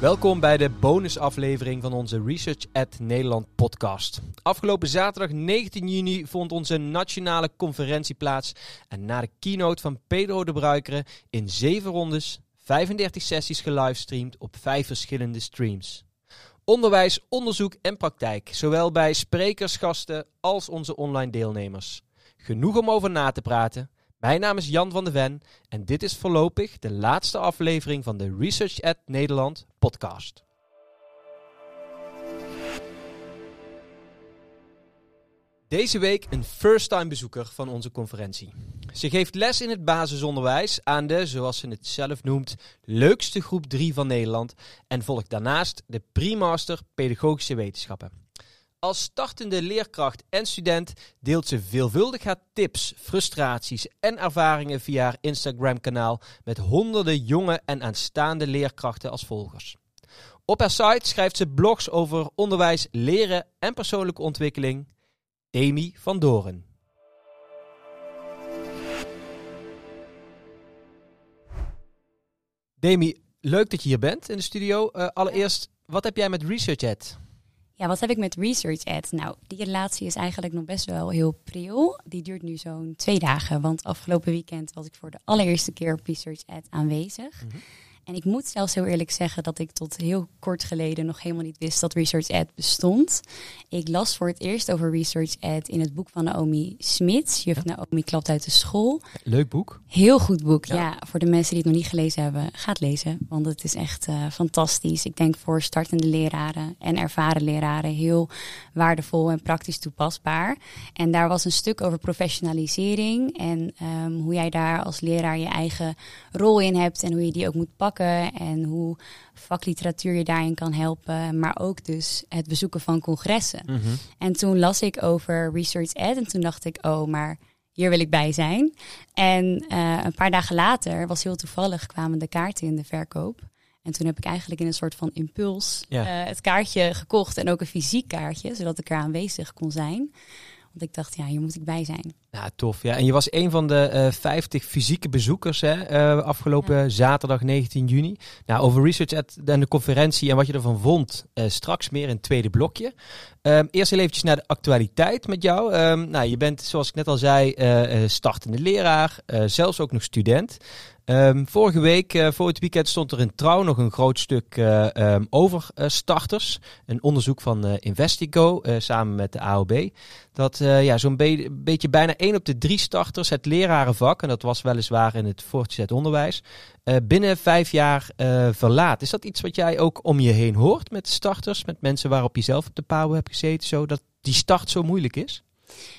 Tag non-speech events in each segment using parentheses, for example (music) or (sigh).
Welkom bij de bonusaflevering van onze Research at Nederland podcast. Afgelopen zaterdag 19 juni vond onze nationale conferentie plaats. En na de keynote van Pedro de Bruikere in 7 rondes, 35 sessies gelivestreamd op 5 verschillende streams. Onderwijs, onderzoek en praktijk, zowel bij sprekers, gasten als onze online deelnemers. Genoeg om over na te praten. Mijn naam is Jan van de Ven en dit is voorlopig de laatste aflevering van de Research at Nederland podcast. Deze week een first-time bezoeker van onze conferentie. Ze geeft les in het basisonderwijs aan de, zoals ze het zelf noemt, leukste groep 3 van Nederland en volgt daarnaast de pre-master pedagogische wetenschappen. Als startende leerkracht en student deelt ze veelvuldig haar tips, frustraties en ervaringen via haar Instagram-kanaal met honderden jonge en aanstaande leerkrachten als volgers. Op haar site schrijft ze blogs over onderwijs, leren en persoonlijke ontwikkeling. Demi van Doren. Demi, leuk dat je hier bent in de studio. Uh, allereerst, wat heb jij met ResearchEd? Ja, wat heb ik met Research Ad? Nou, die relatie is eigenlijk nog best wel heel pril. Die duurt nu zo'n twee dagen, want afgelopen weekend was ik voor de allereerste keer op Research Ad aanwezig. Mm en ik moet zelfs heel eerlijk zeggen dat ik tot heel kort geleden nog helemaal niet wist dat Research Ad bestond. Ik las voor het eerst over Research Ad in het boek van Naomi Smits. Juf Naomi klapt uit de school. Leuk boek. Heel goed boek, ja. Voor de mensen die het nog niet gelezen hebben, ga het lezen. Want het is echt uh, fantastisch. Ik denk voor startende leraren en ervaren leraren heel waardevol en praktisch toepasbaar. En daar was een stuk over professionalisering en um, hoe jij daar als leraar je eigen rol in hebt en hoe je die ook moet pakken en hoe vakliteratuur je daarin kan helpen, maar ook dus het bezoeken van congressen. Mhm. En toen las ik over Research Ed en toen dacht ik, oh, maar hier wil ik bij zijn. En uh, een paar dagen later, was heel toevallig, kwamen de kaarten in de verkoop. En toen heb ik eigenlijk in een soort van impuls ja. uh, het kaartje gekocht en ook een fysiek kaartje, zodat ik er aanwezig kon zijn. Want ik dacht, ja, hier moet ik bij zijn. Ja, tof. Ja. En je was een van de uh, eh, 50 fysieke bezoekers hè, uh, afgelopen zaterdag 19 juni. Nou, over Research at en de conferentie en wat je ervan vond, uh, straks meer in het tweede blokje. Um, eerst heel eventjes naar de actualiteit met jou. Um, nou, je bent, zoals ik net al zei, startende leraar, zelfs ook nog student. Um, vorige week, uh, voor het weekend, stond er in Trouw nog een groot stuk uh, um, over uh, starters. Een onderzoek van Investigo samen met de AOB. Dat ja, zo'n be beetje bijna één op de drie starters het lerarenvak, en dat was weliswaar in het voortgezet onderwijs, binnen vijf jaar verlaat. Is dat iets wat jij ook om je heen hoort met starters, met mensen waarop je zelf op de pauw hebt gezeten, zo dat die start zo moeilijk is?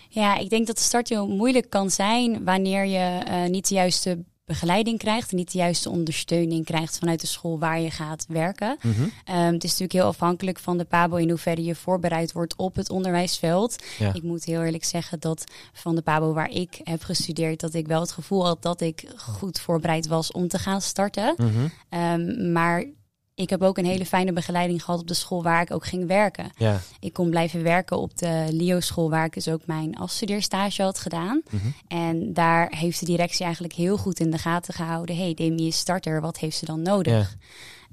Ja, ik denk dat de start heel moeilijk kan zijn wanneer je niet de juiste begeleiding krijgt en niet de juiste ondersteuning krijgt vanuit de school waar je gaat werken. Mhm. Ehm, het is natuurlijk heel afhankelijk van de PABO in hoeverre je voorbereid wordt op het onderwijsveld. Ik moet heel eerlijk zeggen dat van de PABO waar ik heb gestudeerd, dat ik wel het gevoel had dat ik goed voorbereid was om te gaan starten. Mhm. Ehm, maar ik heb ook een hele fijne begeleiding gehad op de school waar ik ook ging werken. Ja. Ik kon blijven werken op de LIO-school waar ik dus ook mijn afstudeerstage had gedaan. Mhm. En daar heeft de directie eigenlijk heel goed in de gaten gehouden. hey, Demi is starter, wat heeft ze dan nodig?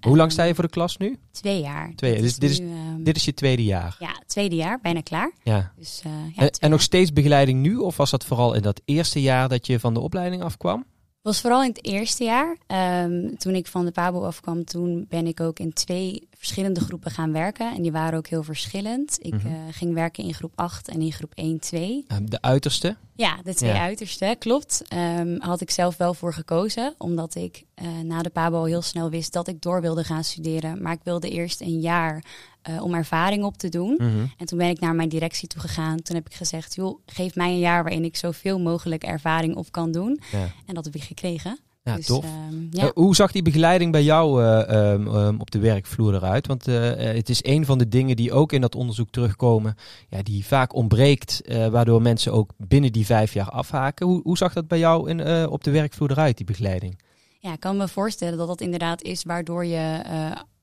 Hoe lang sta je voor de klas nu? Twee jaar. Twee jaar. Dus dit is, ehm, dit is je tweede jaar? Ja, tweede jaar, bijna klaar. Ja. Dus, uh, ja en, en nog steeds begeleiding nu? Of was dat vooral in dat eerste jaar dat je van de opleiding afkwam? Was vooral in het eerste jaar. Um, toen ik van de PABO afkwam, toen ben ik ook in twee verschillende groepen gaan werken. En die waren ook heel verschillend. Ik uh, ging werken in groep 8 en in groep 1, 2. Ehm, de uiterste? Ja, de twee uiterste, klopt. Um, had ik zelf wel voor gekozen, omdat ik uh, na de PABO heel snel wist dat ik door wilde gaan studeren. Maar ik wilde eerst een jaar uh, om ervaring op te doen. Mhm. En toen ben ik naar mijn directie toe gegaan. Toen heb ik gezegd, joh, geef mij een jaar waarin ik zoveel mogelijk ervaring op kan doen. Ja. En dat heb ik gekregen. Ja, dus, tof. Ehm, ja. Uh, hoe zag die begeleiding bij jou uh, um, op de werkvloer eruit? Want het is een van de dingen die ook in dat onderzoek terugkomen, ja, die vaak ontbreekt, waardoor mensen ook binnen die vijf jaar afhaken. Hoe, hoe zag dat bij jou in, op de werkvloer eruit, die begeleiding? Ja, ik kan me voorstellen dat dat inderdaad is waardoor je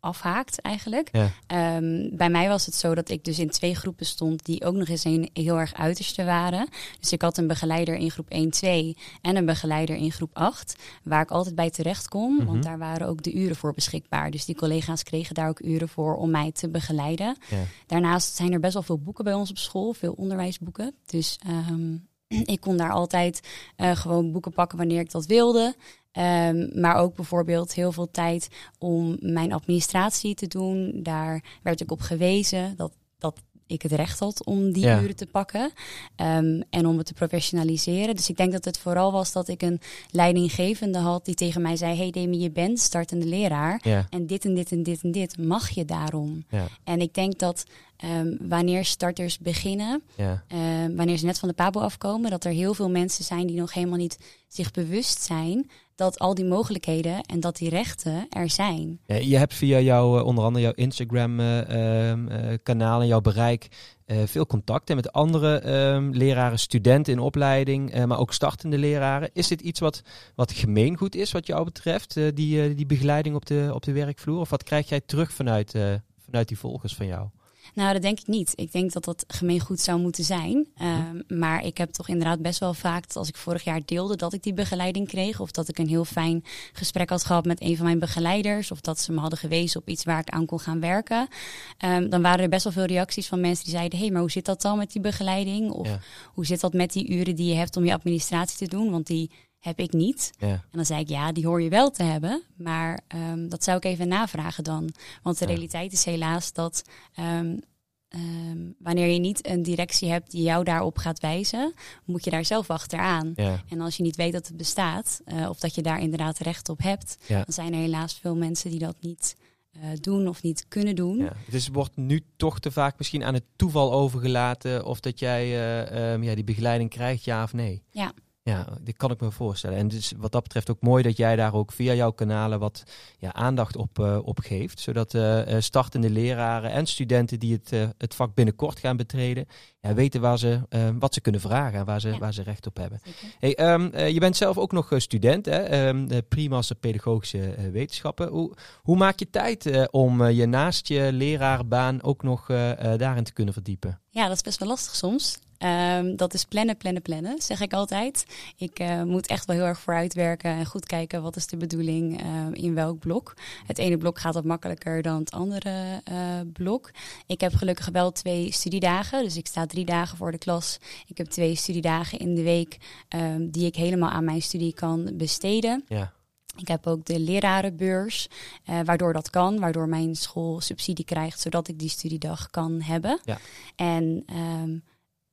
afhaakt eigenlijk. Ja. Ehm, bij mij was het zo dat ik dus in twee groepen stond die ook nog eens een heel erg uiterste waren. Dus ik had een begeleider in groep 1, 2 en een begeleider in groep 8, waar ik altijd bij terecht kon, Mhm. want daar waren ook de uren voor beschikbaar. Dus die collega's kregen daar ook uren voor om mij te begeleiden. Ja. Daarnaast zijn er best wel veel boeken bij ons op school, veel onderwijsboeken. Dus ehm, (clears throat) ik kon daar altijd eh, gewoon boeken pakken wanneer ik dat wilde. Ehm, maar ook bijvoorbeeld heel veel tijd om mijn administratie te doen. Daar werd ik op gewezen dat, dat ik het recht had om die Ja. uren te pakken. Ehm, en om het te professionaliseren. Dus ik denk dat het vooral was dat ik een leidinggevende had die tegen mij zei: Hey Demi, je bent startende leraar. Ja. En dit en dit en dit en dit mag je daarom. Ja. En ik denk dat ehm, wanneer starters beginnen, wanneer ze net van de pabo afkomen, dat er heel veel mensen zijn die nog helemaal niet zich bewust zijn dat al die mogelijkheden en dat die rechten er zijn. Je hebt via jouw, eh, onder andere jouw Instagram-kanaal en jouw bereik eh, veel contacten met andere ehm, leraren, studenten in opleiding, eh, maar ook startende leraren. Is dit iets wat, wat gemeengoed is wat jou betreft, eh, die, eh, die begeleiding op de, op de werkvloer? Of wat krijg jij terug vanuit, eh, vanuit die volgers van jou? Nou, dat denk ik niet. Ik denk dat dat gemeengoed zou moeten zijn. Ehm, maar ik heb toch inderdaad best wel vaak, als ik vorig jaar deelde dat ik die begeleiding kreeg, of dat ik een heel fijn gesprek had gehad met een van mijn begeleiders, of dat ze me hadden gewezen op iets waar ik aan kon gaan werken, ehm, dan waren er best wel veel reacties van mensen die zeiden: hé, hey, maar hoe zit dat dan met die begeleiding? Of Ja. hoe zit dat met die uren die je hebt om je administratie te doen? Want die heb ik niet. Ja. En dan zei ik, ja, die hoor je wel te hebben. Maar ehm, dat zou ik even navragen dan. Want de Ja. realiteit is helaas dat ehm, ehm, wanneer je niet een directie hebt die jou daarop gaat wijzen, moet je daar zelf achteraan. Ja. En als je niet weet dat het bestaat, eh, of dat je daar inderdaad recht op hebt, dan zijn er helaas veel mensen die dat niet eh, doen of niet kunnen doen. Ja. Dus wordt nu toch te vaak misschien aan het toeval overgelaten of dat jij eh, ja, die begeleiding krijgt, ja of nee. Ja. Ja, dit kan ik me voorstellen. En dus wat dat betreft ook mooi dat jij daar ook via jouw kanalen wat ja, aandacht op, eh, op geeft. Zodat eh, eh, startende leraren en studenten die het, het vak binnenkort gaan betreden, ja, weten waar ze, wat ze kunnen vragen en waar ze, Ja. waar ze recht op hebben. Zeker. Hey, ehm, eh, je bent zelf ook nog student, hè? de pre-master pedagogische wetenschappen. Hoe, hoe maak je tijd om je naast je lerarenbaan ook nog daarin te kunnen verdiepen? Ja, dat is best wel lastig soms. Ehm, dat is plannen, plannen, plannen, zeg ik altijd. Ik eh, moet echt wel heel erg vooruitwerken en goed kijken wat is de bedoeling ehm, in welk blok. Het ene blok gaat wat makkelijker dan het andere eh, blok. Ik heb gelukkig wel twee studiedagen, dus ik sta drie dagen voor de klas. Ik heb twee studiedagen in de week ehm, die ik helemaal aan mijn studie kan besteden. Ja, Ik heb ook de lerarenbeurs, eh, waardoor dat kan, waardoor mijn school subsidie krijgt, zodat ik die studiedag kan hebben. Ja. En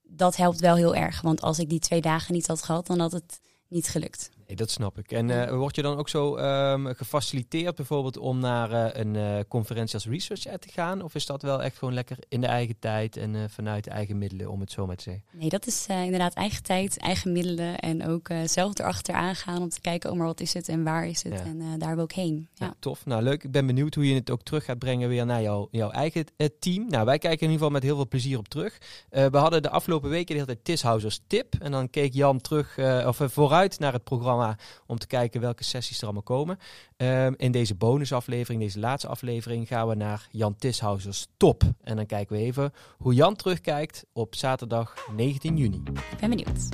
dat helpt wel heel erg, want als ik die twee dagen niet had gehad, dan had het niet gelukt. Nee, dat snap ik. En eh, word je dan ook zo ehm, gefaciliteerd bijvoorbeeld om naar eh, een eh, conferentie als Research Ed te gaan? Of is dat wel echt gewoon lekker in de eigen tijd en vanuit de eigen middelen, om het zo maar te zeggen? Nee, dat is inderdaad eigen tijd, eigen middelen en ook zelf erachteraan gaan om te kijken, oh maar wat is het en waar is het Ja. en daar wil ik heen. Ja. Ja. tof. Nou, leuk. Ik ben benieuwd hoe je het ook terug gaat brengen weer naar jouw, jouw eigen team. Nou, wij kijken in ieder geval met heel veel plezier op terug. We hadden de afgelopen weken de hele tijd Tishousers tip. En dan keek Jan terug, of vooruit naar het programma om te kijken welke sessies er allemaal komen. Ehm, in deze bonusaflevering, deze laatste aflevering, gaan we naar Jan Tishousers top. En dan kijken we even hoe Jan terugkijkt op zaterdag 19 juni. Ik ben benieuwd.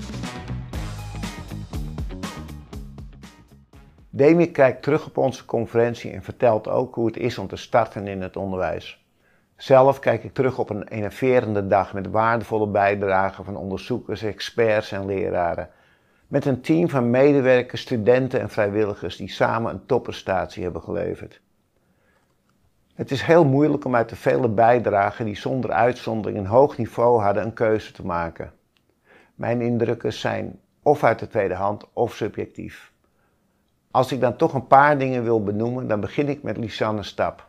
Demi kijkt terug op onze conferentie en vertelt ook hoe het is om te starten in het onderwijs. Zelf kijk ik terug op een enerverende dag met waardevolle bijdragen van onderzoekers, experts en leraren. Met een team van medewerkers, studenten en vrijwilligers die samen een topprestatie hebben geleverd. Het is heel moeilijk om uit de vele bijdragen die zonder uitzondering een hoog niveau hadden een keuze te maken. Mijn indrukken zijn of uit de tweede hand of subjectief. Als ik dan toch een paar dingen wil benoemen, dan begin ik met Lisanne Stap.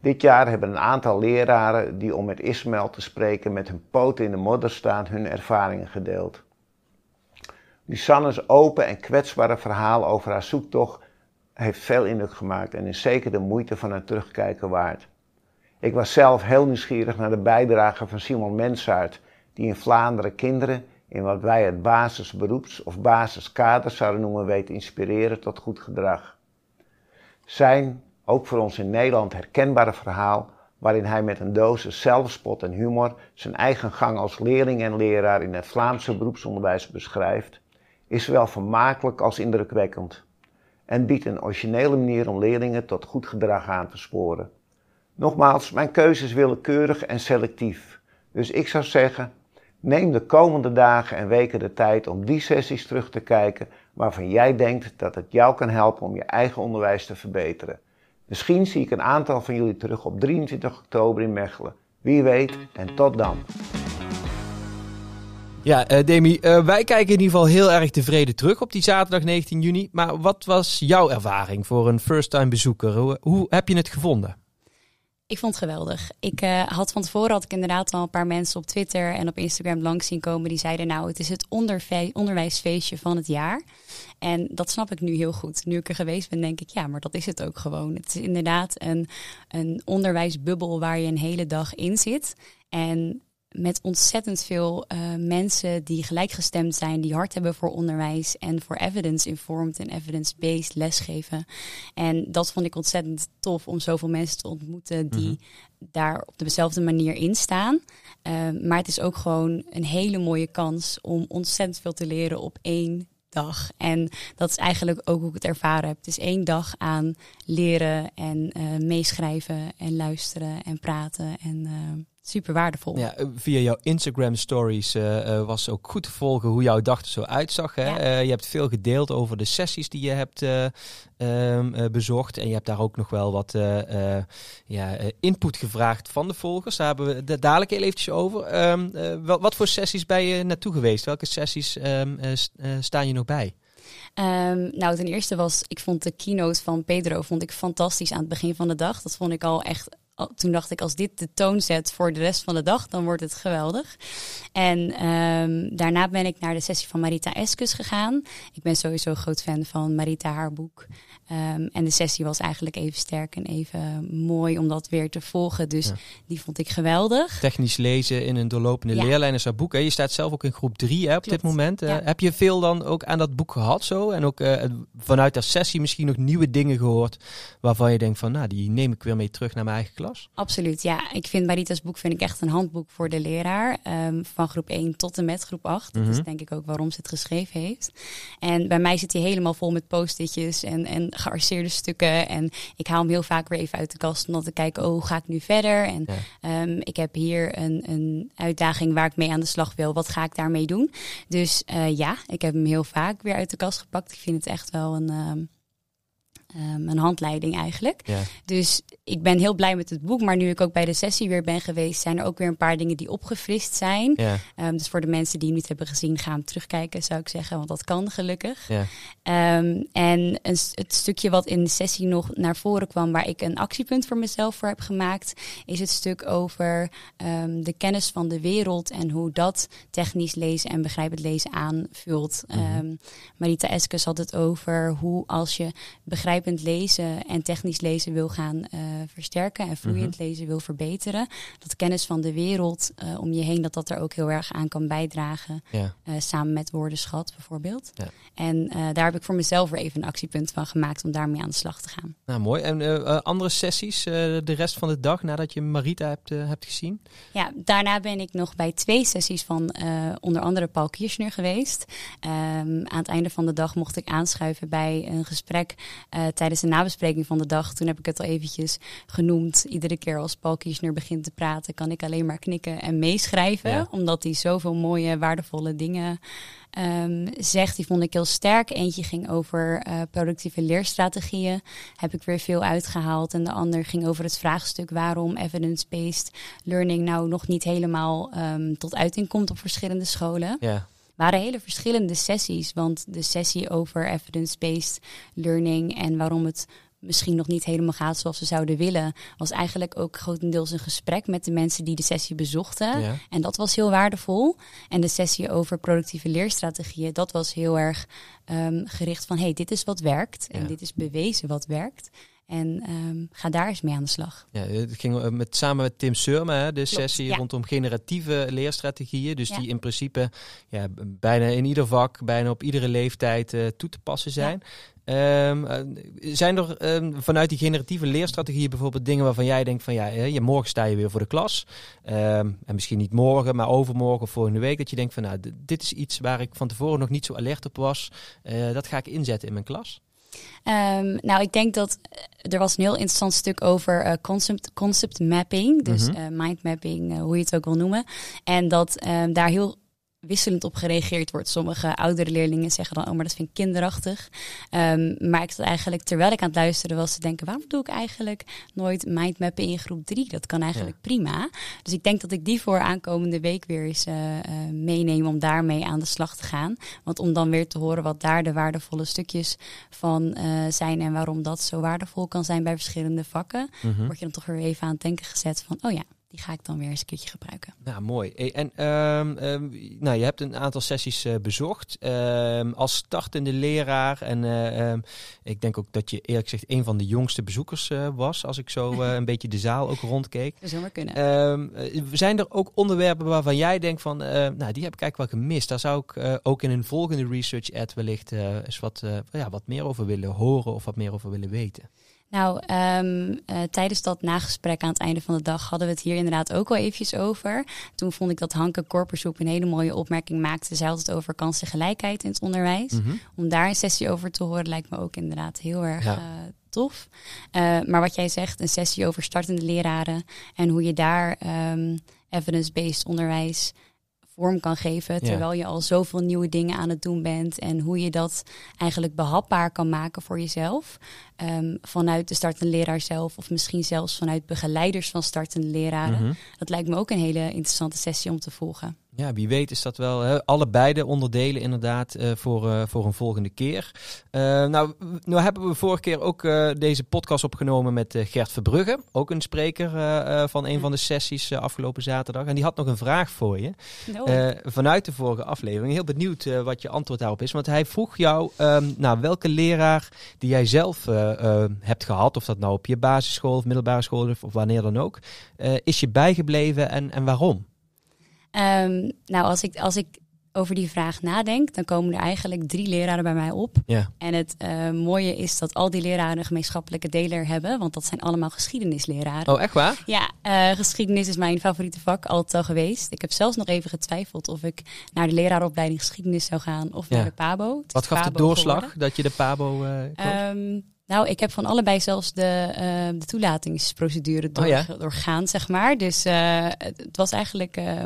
Dit jaar hebben een aantal leraren die om met Ismaël te spreken met hun poten in de modder staan hun ervaringen gedeeld. Lisanne's open en kwetsbare verhaal over haar zoektocht heeft veel indruk gemaakt en is zeker de moeite van het terugkijken waard. Ik was zelf heel nieuwsgierig naar de bijdrage van Simon Mensaert, die in Vlaanderen kinderen in wat wij het basisberoeps- of basiskader zouden noemen weet inspireren tot goed gedrag. Zijn ook voor ons in Nederland herkenbare verhaal waarin hij met een dosis zelfspot en humor zijn eigen gang als leerling en leraar in het Vlaamse beroepsonderwijs beschrijft, is zowel vermakelijk als indrukwekkend en biedt een originele manier om leerlingen tot goed gedrag aan te sporen. Nogmaals, mijn keuze is willekeurig en selectief, dus ik zou zeggen, neem de komende dagen en weken de tijd om die sessies terug te kijken waarvan jij denkt dat het jou kan helpen om je eigen onderwijs te verbeteren. Misschien zie ik een aantal van jullie terug op 23 oktober in Mechelen. Wie weet en tot dan. Ja, uh, Demi, uh, wij kijken in ieder geval heel erg tevreden terug op die zaterdag 19 juni. Maar wat was jouw ervaring voor een first-time bezoeker? Hoe, heb je het gevonden? Ik vond het geweldig. Ik uh, had van tevoren had ik inderdaad al een paar mensen op Twitter en op Instagram langs zien komen die zeiden nou het is het onderwijsfeestje van het jaar. En dat snap ik nu heel goed. Nu ik er geweest ben denk ik ja, maar dat is het ook gewoon. Het is inderdaad een, een onderwijsbubbel waar je een hele dag in zit. En met ontzettend veel uh, mensen die gelijkgestemd zijn, die hart hebben voor onderwijs en voor evidence-informed en evidence-based lesgeven. En dat vond ik ontzettend tof om zoveel mensen te ontmoeten die mhm. daar op dezelfde manier in staan. Uh, maar het is ook gewoon een hele mooie kans om ontzettend veel te leren op één dag. En dat is eigenlijk ook hoe ik het ervaren heb. Het is één dag aan leren en uh, meeschrijven en luisteren en praten en super waardevol. Ja, eh, via jouw Instagram stories uh, was ook goed te volgen hoe jouw dag er zo uitzag. Hè? je hebt veel gedeeld over de sessies die je hebt um, bezocht. En je hebt daar ook nog wel wat ja, input gevraagd van de volgers. Daar hebben we het dadelijk heel eventjes over. Um, wat, wat, voor sessies ben je naartoe geweest? Welke sessies um, staan je nog bij? Um, nou, ten eerste was, ik vond de keynote van Pedro vond ik fantastisch aan het begin van de dag. Dat vond ik al echt toen dacht ik, als dit de toon zet voor de rest van de dag, dan wordt het geweldig. En um, daarna ben ik naar de sessie van Marita Eskus gegaan. Ik ben sowieso groot fan van Marita, haar boek. Um, en de sessie was eigenlijk even sterk en even mooi om dat weer te volgen. Dus die vond ik geweldig. Technisch lezen in een doorlopende leerlijn is haar boek. Hè? Je staat zelf ook in groep drie hè, op dit moment. Uh, heb je veel dan ook aan dat boek gehad zo? En ook uh, vanuit dat sessie misschien nog nieuwe dingen gehoord waarvan je denkt van, nou, die neem ik weer mee terug naar mijn eigen klas? Absoluut, ja. Ik vind Marita's boek vind ik echt een handboek voor de leraar. Um, van groep 1 tot en met groep 8. Dat is mhm. denk ik ook waarom ze het geschreven heeft. En bij mij zit hij helemaal vol met post-itjes en, en gearseerde stukken. En ik haal hem heel vaak weer even uit de kast om dan te kijken, oh, hoe ga ik nu verder? En um, ik heb hier een, een uitdaging waar ik mee aan de slag wil. Wat ga ik daarmee doen? Dus uh, ja, ik heb hem heel vaak weer uit de kast gepakt. Ik vind het echt wel een... Um, um, een handleiding eigenlijk. Ja. Dus ik ben heel blij met het boek. Maar nu ik ook bij de sessie weer ben geweest, zijn er ook weer een paar dingen die opgefrist zijn. Ja. Um, dus voor de mensen die hem niet hebben gezien, gaan terugkijken, zou ik zeggen. Want dat kan gelukkig. Ja. Um, en een, het stukje wat in de sessie nog naar voren kwam, waar ik een actiepunt voor mezelf voor heb gemaakt, is het stuk over de kennis van de wereld en hoe dat technisch lezen en begrijpend lezen aanvult. Mm Marita Eskes had het over hoe als je begrijpt begrijpend lezen en technisch lezen wil gaan uh, versterken en vloeiend mhm. lezen wil verbeteren, dat kennis van de wereld uh, om je heen, dat dat er ook heel erg aan kan bijdragen. Ja. Uh, samen met woordenschat bijvoorbeeld. Ja. En daar heb ik voor mezelf weer even een actiepunt van gemaakt om daarmee aan de slag te gaan. Nou, mooi. En andere sessies de rest van de dag nadat je Marita hebt, hebt gezien? Ja, daarna ben ik nog bij twee sessies van onder andere Paul Kirchner geweest. Um, aan het einde van de dag mocht ik aanschuiven bij een gesprek tijdens de nabespreking van de dag, toen heb ik het al eventjes genoemd. Iedere keer als Paul Kiesner begint te praten, kan ik alleen maar knikken en meeschrijven. Omdat hij zoveel mooie, waardevolle dingen um, zegt. Die vond ik heel sterk. Eentje ging over uh, productieve leerstrategieën. Heb ik weer veel uitgehaald. En de ander ging over het vraagstuk waarom evidence-based learning nou nog niet helemaal um, tot uiting komt op verschillende scholen. Ja waren hele verschillende sessies. Want de sessie over evidence-based learning en waarom het misschien nog niet helemaal gaat zoals ze zouden willen, was eigenlijk ook grotendeels een gesprek met de mensen die de sessie bezochten. En dat was heel waardevol. En de sessie over productieve leerstrategieën, dat was heel erg um, gericht van hey, dit is wat werkt en dit is bewezen wat werkt. En um, ga daar eens mee aan de slag. Ja, het ging eh, met, samen met Tim Surma, de sessie rondom generatieve leerstrategieën. Dus die in principe ja, bijna in ieder vak, bijna op iedere leeftijd uh, toe te passen zijn. Ehm, eh, zijn er ehm, vanuit die generatieve leerstrategieën bijvoorbeeld dingen waarvan jij denkt van ja, je morgen sta je weer voor de klas. En misschien niet morgen, maar overmorgen of volgende week. Dat je denkt van nou, dit is iets waar ik van tevoren nog niet zo alert op was. Uh, dat ga ik inzetten in mijn klas. Um, nou, ik denk dat er was een heel interessant stuk over uh, concept, concept mapping. Dus mm -hmm. uh, mind mapping, hoe je het ook wil noemen. En dat um, daar heel wisselend op gereageerd wordt. Sommige oudere leerlingen zeggen dan, oh, maar dat vind ik kinderachtig. Um, maar ik zat eigenlijk, terwijl ik aan het luisteren was, te denken, waarom doe ik eigenlijk nooit mindmappen in groep 3? Dat kan eigenlijk ja. prima. Dus ik denk dat ik die voor aankomende week weer eens uh, uh, meeneem om daarmee aan de slag te gaan. Want om dan weer te horen wat daar de waardevolle stukjes van uh, zijn en waarom dat zo waardevol kan zijn bij verschillende vakken, mm -hmm. word je dan toch weer even aan het denken gezet van, oh ja, die ga ik dan weer eens een keertje gebruiken. Nou, mooi. En um, um, nou, je hebt een aantal sessies uh, bezocht. Um, als startende leraar. En uh, ik denk ook dat je eerlijk gezegd een van de jongste bezoekers uh, was. Als ik zo (laughs) een beetje de zaal ook rondkeek. Dat zou maar kunnen. zijn er ook onderwerpen waarvan jij denkt van... nou, die heb ik eigenlijk wel gemist. Daar zou ik ook in een volgende research ad wellicht eens wat, ja, wat meer over willen horen. Of wat meer over willen weten. Nou, um, uh, tijdens dat nagesprek aan het einde van de dag hadden we het hier inderdaad ook wel eventjes over. Toen vond ik dat Hanke Korpershoek een hele mooie opmerking maakte. Zij had het over kansengelijkheid in het onderwijs. Mm -hmm. Om daar een sessie over te horen lijkt me ook inderdaad heel erg ja. uh, tof. Uh, maar wat jij zegt, een sessie over startende leraren en hoe je daar um, evidence-based onderwijs vorm kan geven. Terwijl ja. je al zoveel nieuwe dingen aan het doen bent. En hoe je dat eigenlijk behapbaar kan maken voor jezelf. Um, vanuit de startende leraar zelf. Of misschien zelfs vanuit begeleiders van startende leraren. Mm -hmm. Dat lijkt me ook een hele interessante sessie om te volgen. Ja, wie weet is dat wel hè, allebei de onderdelen inderdaad uh, voor, uh, voor een volgende keer. Uh, nou, nou hebben we vorige keer ook deze podcast opgenomen met Gert Verbrugge. Ook een spreker van een van de sessies afgelopen zaterdag. En die had nog een vraag voor je. No. vanuit de vorige aflevering. Heel benieuwd wat je antwoord daarop is. Want hij vroeg jou um, nou, welke leraar die jij zelf hebt gehad. Of dat nou op je basisschool of middelbare school of, of wanneer dan ook. is je bijgebleven en, en waarom? Um, nou, als ik, als ik over die vraag nadenk, dan komen er eigenlijk drie leraren bij mij op. Ja. En het uh, mooie is dat al die leraren een gemeenschappelijke deler hebben, want dat zijn allemaal geschiedenisleraren. Oh, echt waar? Ja, uh, geschiedenis is mijn favoriete vak, altijd al geweest. Ik heb zelfs nog even getwijfeld of ik naar de leraaropleiding geschiedenis zou gaan of ja. naar de PABO. Wat gaf de doorslag geworden. dat je de PABO uh, um, nou, ik heb van allebei zelfs de, uh, de toelatingsprocedure door, oh ja? doorgaan, zeg maar. Dus uh, het was eigenlijk uh,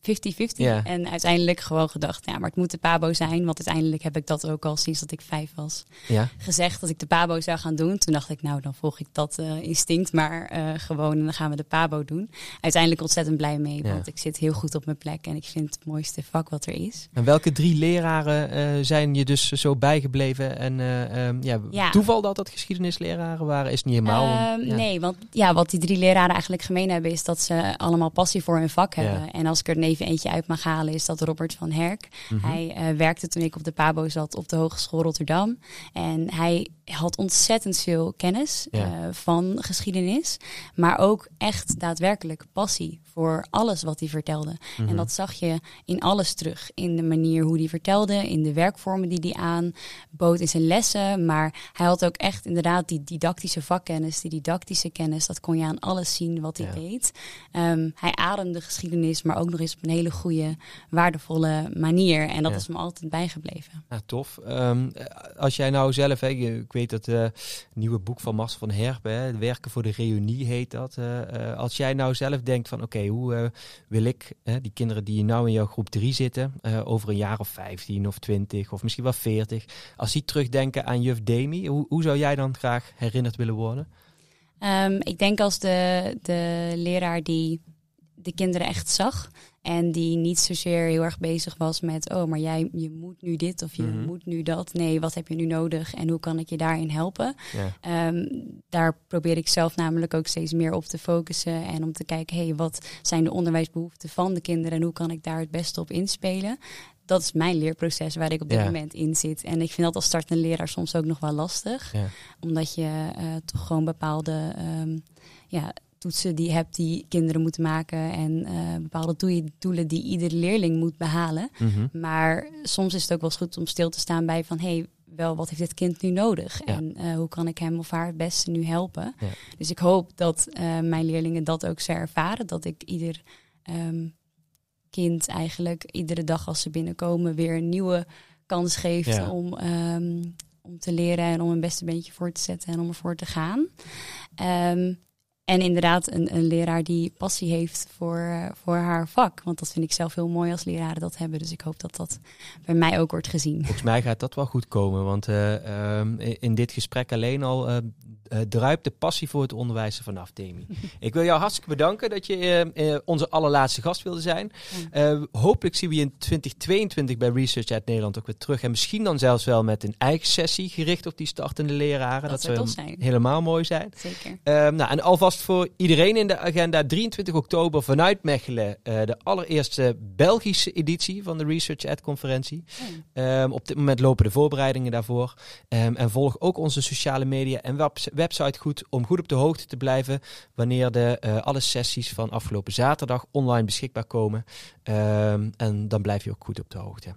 50-50. Ja. En uiteindelijk gewoon gedacht, ja, maar het moet de Pabo zijn. Want uiteindelijk heb ik dat ook al sinds dat ik vijf was ja. gezegd dat ik de Pabo zou gaan doen. Toen dacht ik, nou, dan volg ik dat uh, instinct maar uh, gewoon en dan gaan we de Pabo doen. Uiteindelijk ontzettend blij mee, ja. want ik zit heel goed op mijn plek en ik vind het mooiste vak wat er is. En welke drie leraren uh, zijn je dus zo bijgebleven? En um, ja, ja, toeval dat dat geschiedenisleraren waren, is niet helemaal. Um, nee, want ja, wat die drie leraren eigenlijk gemeen hebben, is dat ze allemaal passie voor hun vak hebben. En als ik er even eentje uit mag halen, is dat Robert van Herk. Mm -hmm. Hij uh, werkte toen ik op de Pabo zat op de Hogeschool Rotterdam. En hij had ontzettend veel kennis ja. uh, van geschiedenis, maar ook echt daadwerkelijk passie voor alles wat hij vertelde. Mm -hmm. En dat zag je in alles terug. In de manier hoe hij vertelde, in de werkvormen die hij aanbood in zijn lessen. Maar hij had ook echt inderdaad die didactische vakkennis, die didactische kennis. Dat kon je aan alles zien wat hij ja. deed. Um, hij ademde geschiedenis, maar ook nog eens op een hele goede, waardevolle manier. En dat ja. is me altijd bijgebleven. Ja, tof. Um, als jij nou zelf, hè, weet dat uh, nieuwe boek van Marcel van Herpen, hè, Werken voor de Reunie heet dat. Uh, uh, als jij nou zelf denkt van oké, hoe wil ik die kinderen die nou in jouw groep 3 zitten, over een jaar of 15 of 20 of misschien wel 40, als die terugdenken aan juf Demi, hoe, hoe zou jij dan graag herinnerd willen worden? Um, ik denk als de, de leraar die de kinderen echt zag. En die niet zozeer heel erg bezig was met, oh, maar jij je moet nu dit of je mm -hmm. moet nu dat. Nee, wat heb je nu nodig en hoe kan ik je daarin helpen? Ja. Um, daar probeer ik zelf namelijk ook steeds meer op te focussen. En om te kijken, hé, hey, wat zijn de onderwijsbehoeften van de kinderen en hoe kan ik daar het beste op inspelen? Dat is mijn leerproces waar ik op dit ja. moment in zit. En ik vind dat als startende leraar soms ook nog wel lastig. Ja. Omdat je uh, toch gewoon bepaalde um, ja, toetsen die je hebt die kinderen moeten maken en uh, bepaalde doelen die iedere leerling moet behalen. Mm -hmm. Maar soms is het ook wel eens goed om stil te staan bij van hey, wel wat heeft dit kind nu nodig Ja. en eh, hoe kan ik hem of haar het beste nu helpen. Ja. Dus ik hoop dat eh, mijn leerlingen dat ook zo ervaren, dat ik ieder ehm, kind eigenlijk iedere dag als ze binnenkomen weer een nieuwe kans geeft Ja. om, ehm, om te leren en om een beste beentje voor te zetten en om ervoor te gaan. Ehm, en inderdaad, een, een leraar die passie heeft voor, eh, voor haar vak. Want dat vind ik zelf heel mooi als leraren dat hebben. Dus ik hoop dat dat bij mij ook wordt gezien. Volgens mij gaat dat wel goed komen, want eh, ehm, in dit gesprek alleen al eh, druipt de passie voor het onderwijzen vanaf, Demi. (laughs) Ik wil jou hartstikke bedanken dat je onze allerlaatste gast wilde zijn. Hopelijk zien we je in 2022 bij Research uit Nederland ook weer terug. En misschien dan zelfs wel met een eigen sessie gericht op die startende leraren. Dat zou zou zijn. helemaal mooi zijn. Zeker. Ehm, nou, en alvast voor iedereen in de agenda 23 oktober vanuit Mechelen eh, de allereerste Belgische editie van de Research Ed conferentie. Ehm, op dit moment lopen de voorbereidingen daarvoor. Ehm, en volg ook onze sociale media en web- website goed om goed op de hoogte te blijven wanneer de, eh, alle sessies van afgelopen zaterdag online beschikbaar komen. Ehm, en dan blijf je ook goed op de hoogte.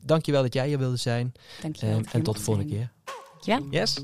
Dankjewel dat jij hier wilde zijn. Dankjewel. En tot de volgende zijn. keer. Ja. Yes?